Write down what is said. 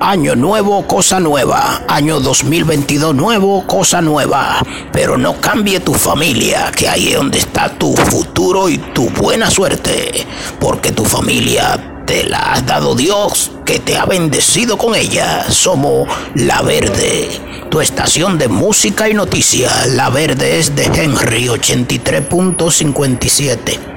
Año nuevo, cosa nueva. Año 2022 nuevo, cosa nueva. Pero no cambie tu familia, que ahí es donde está tu futuro y tu buena suerte. Porque tu familia te la ha dado Dios, que te ha bendecido con ella. Somos La Verde, tu estación de música y noticias. La Verde es de Henry 83.57.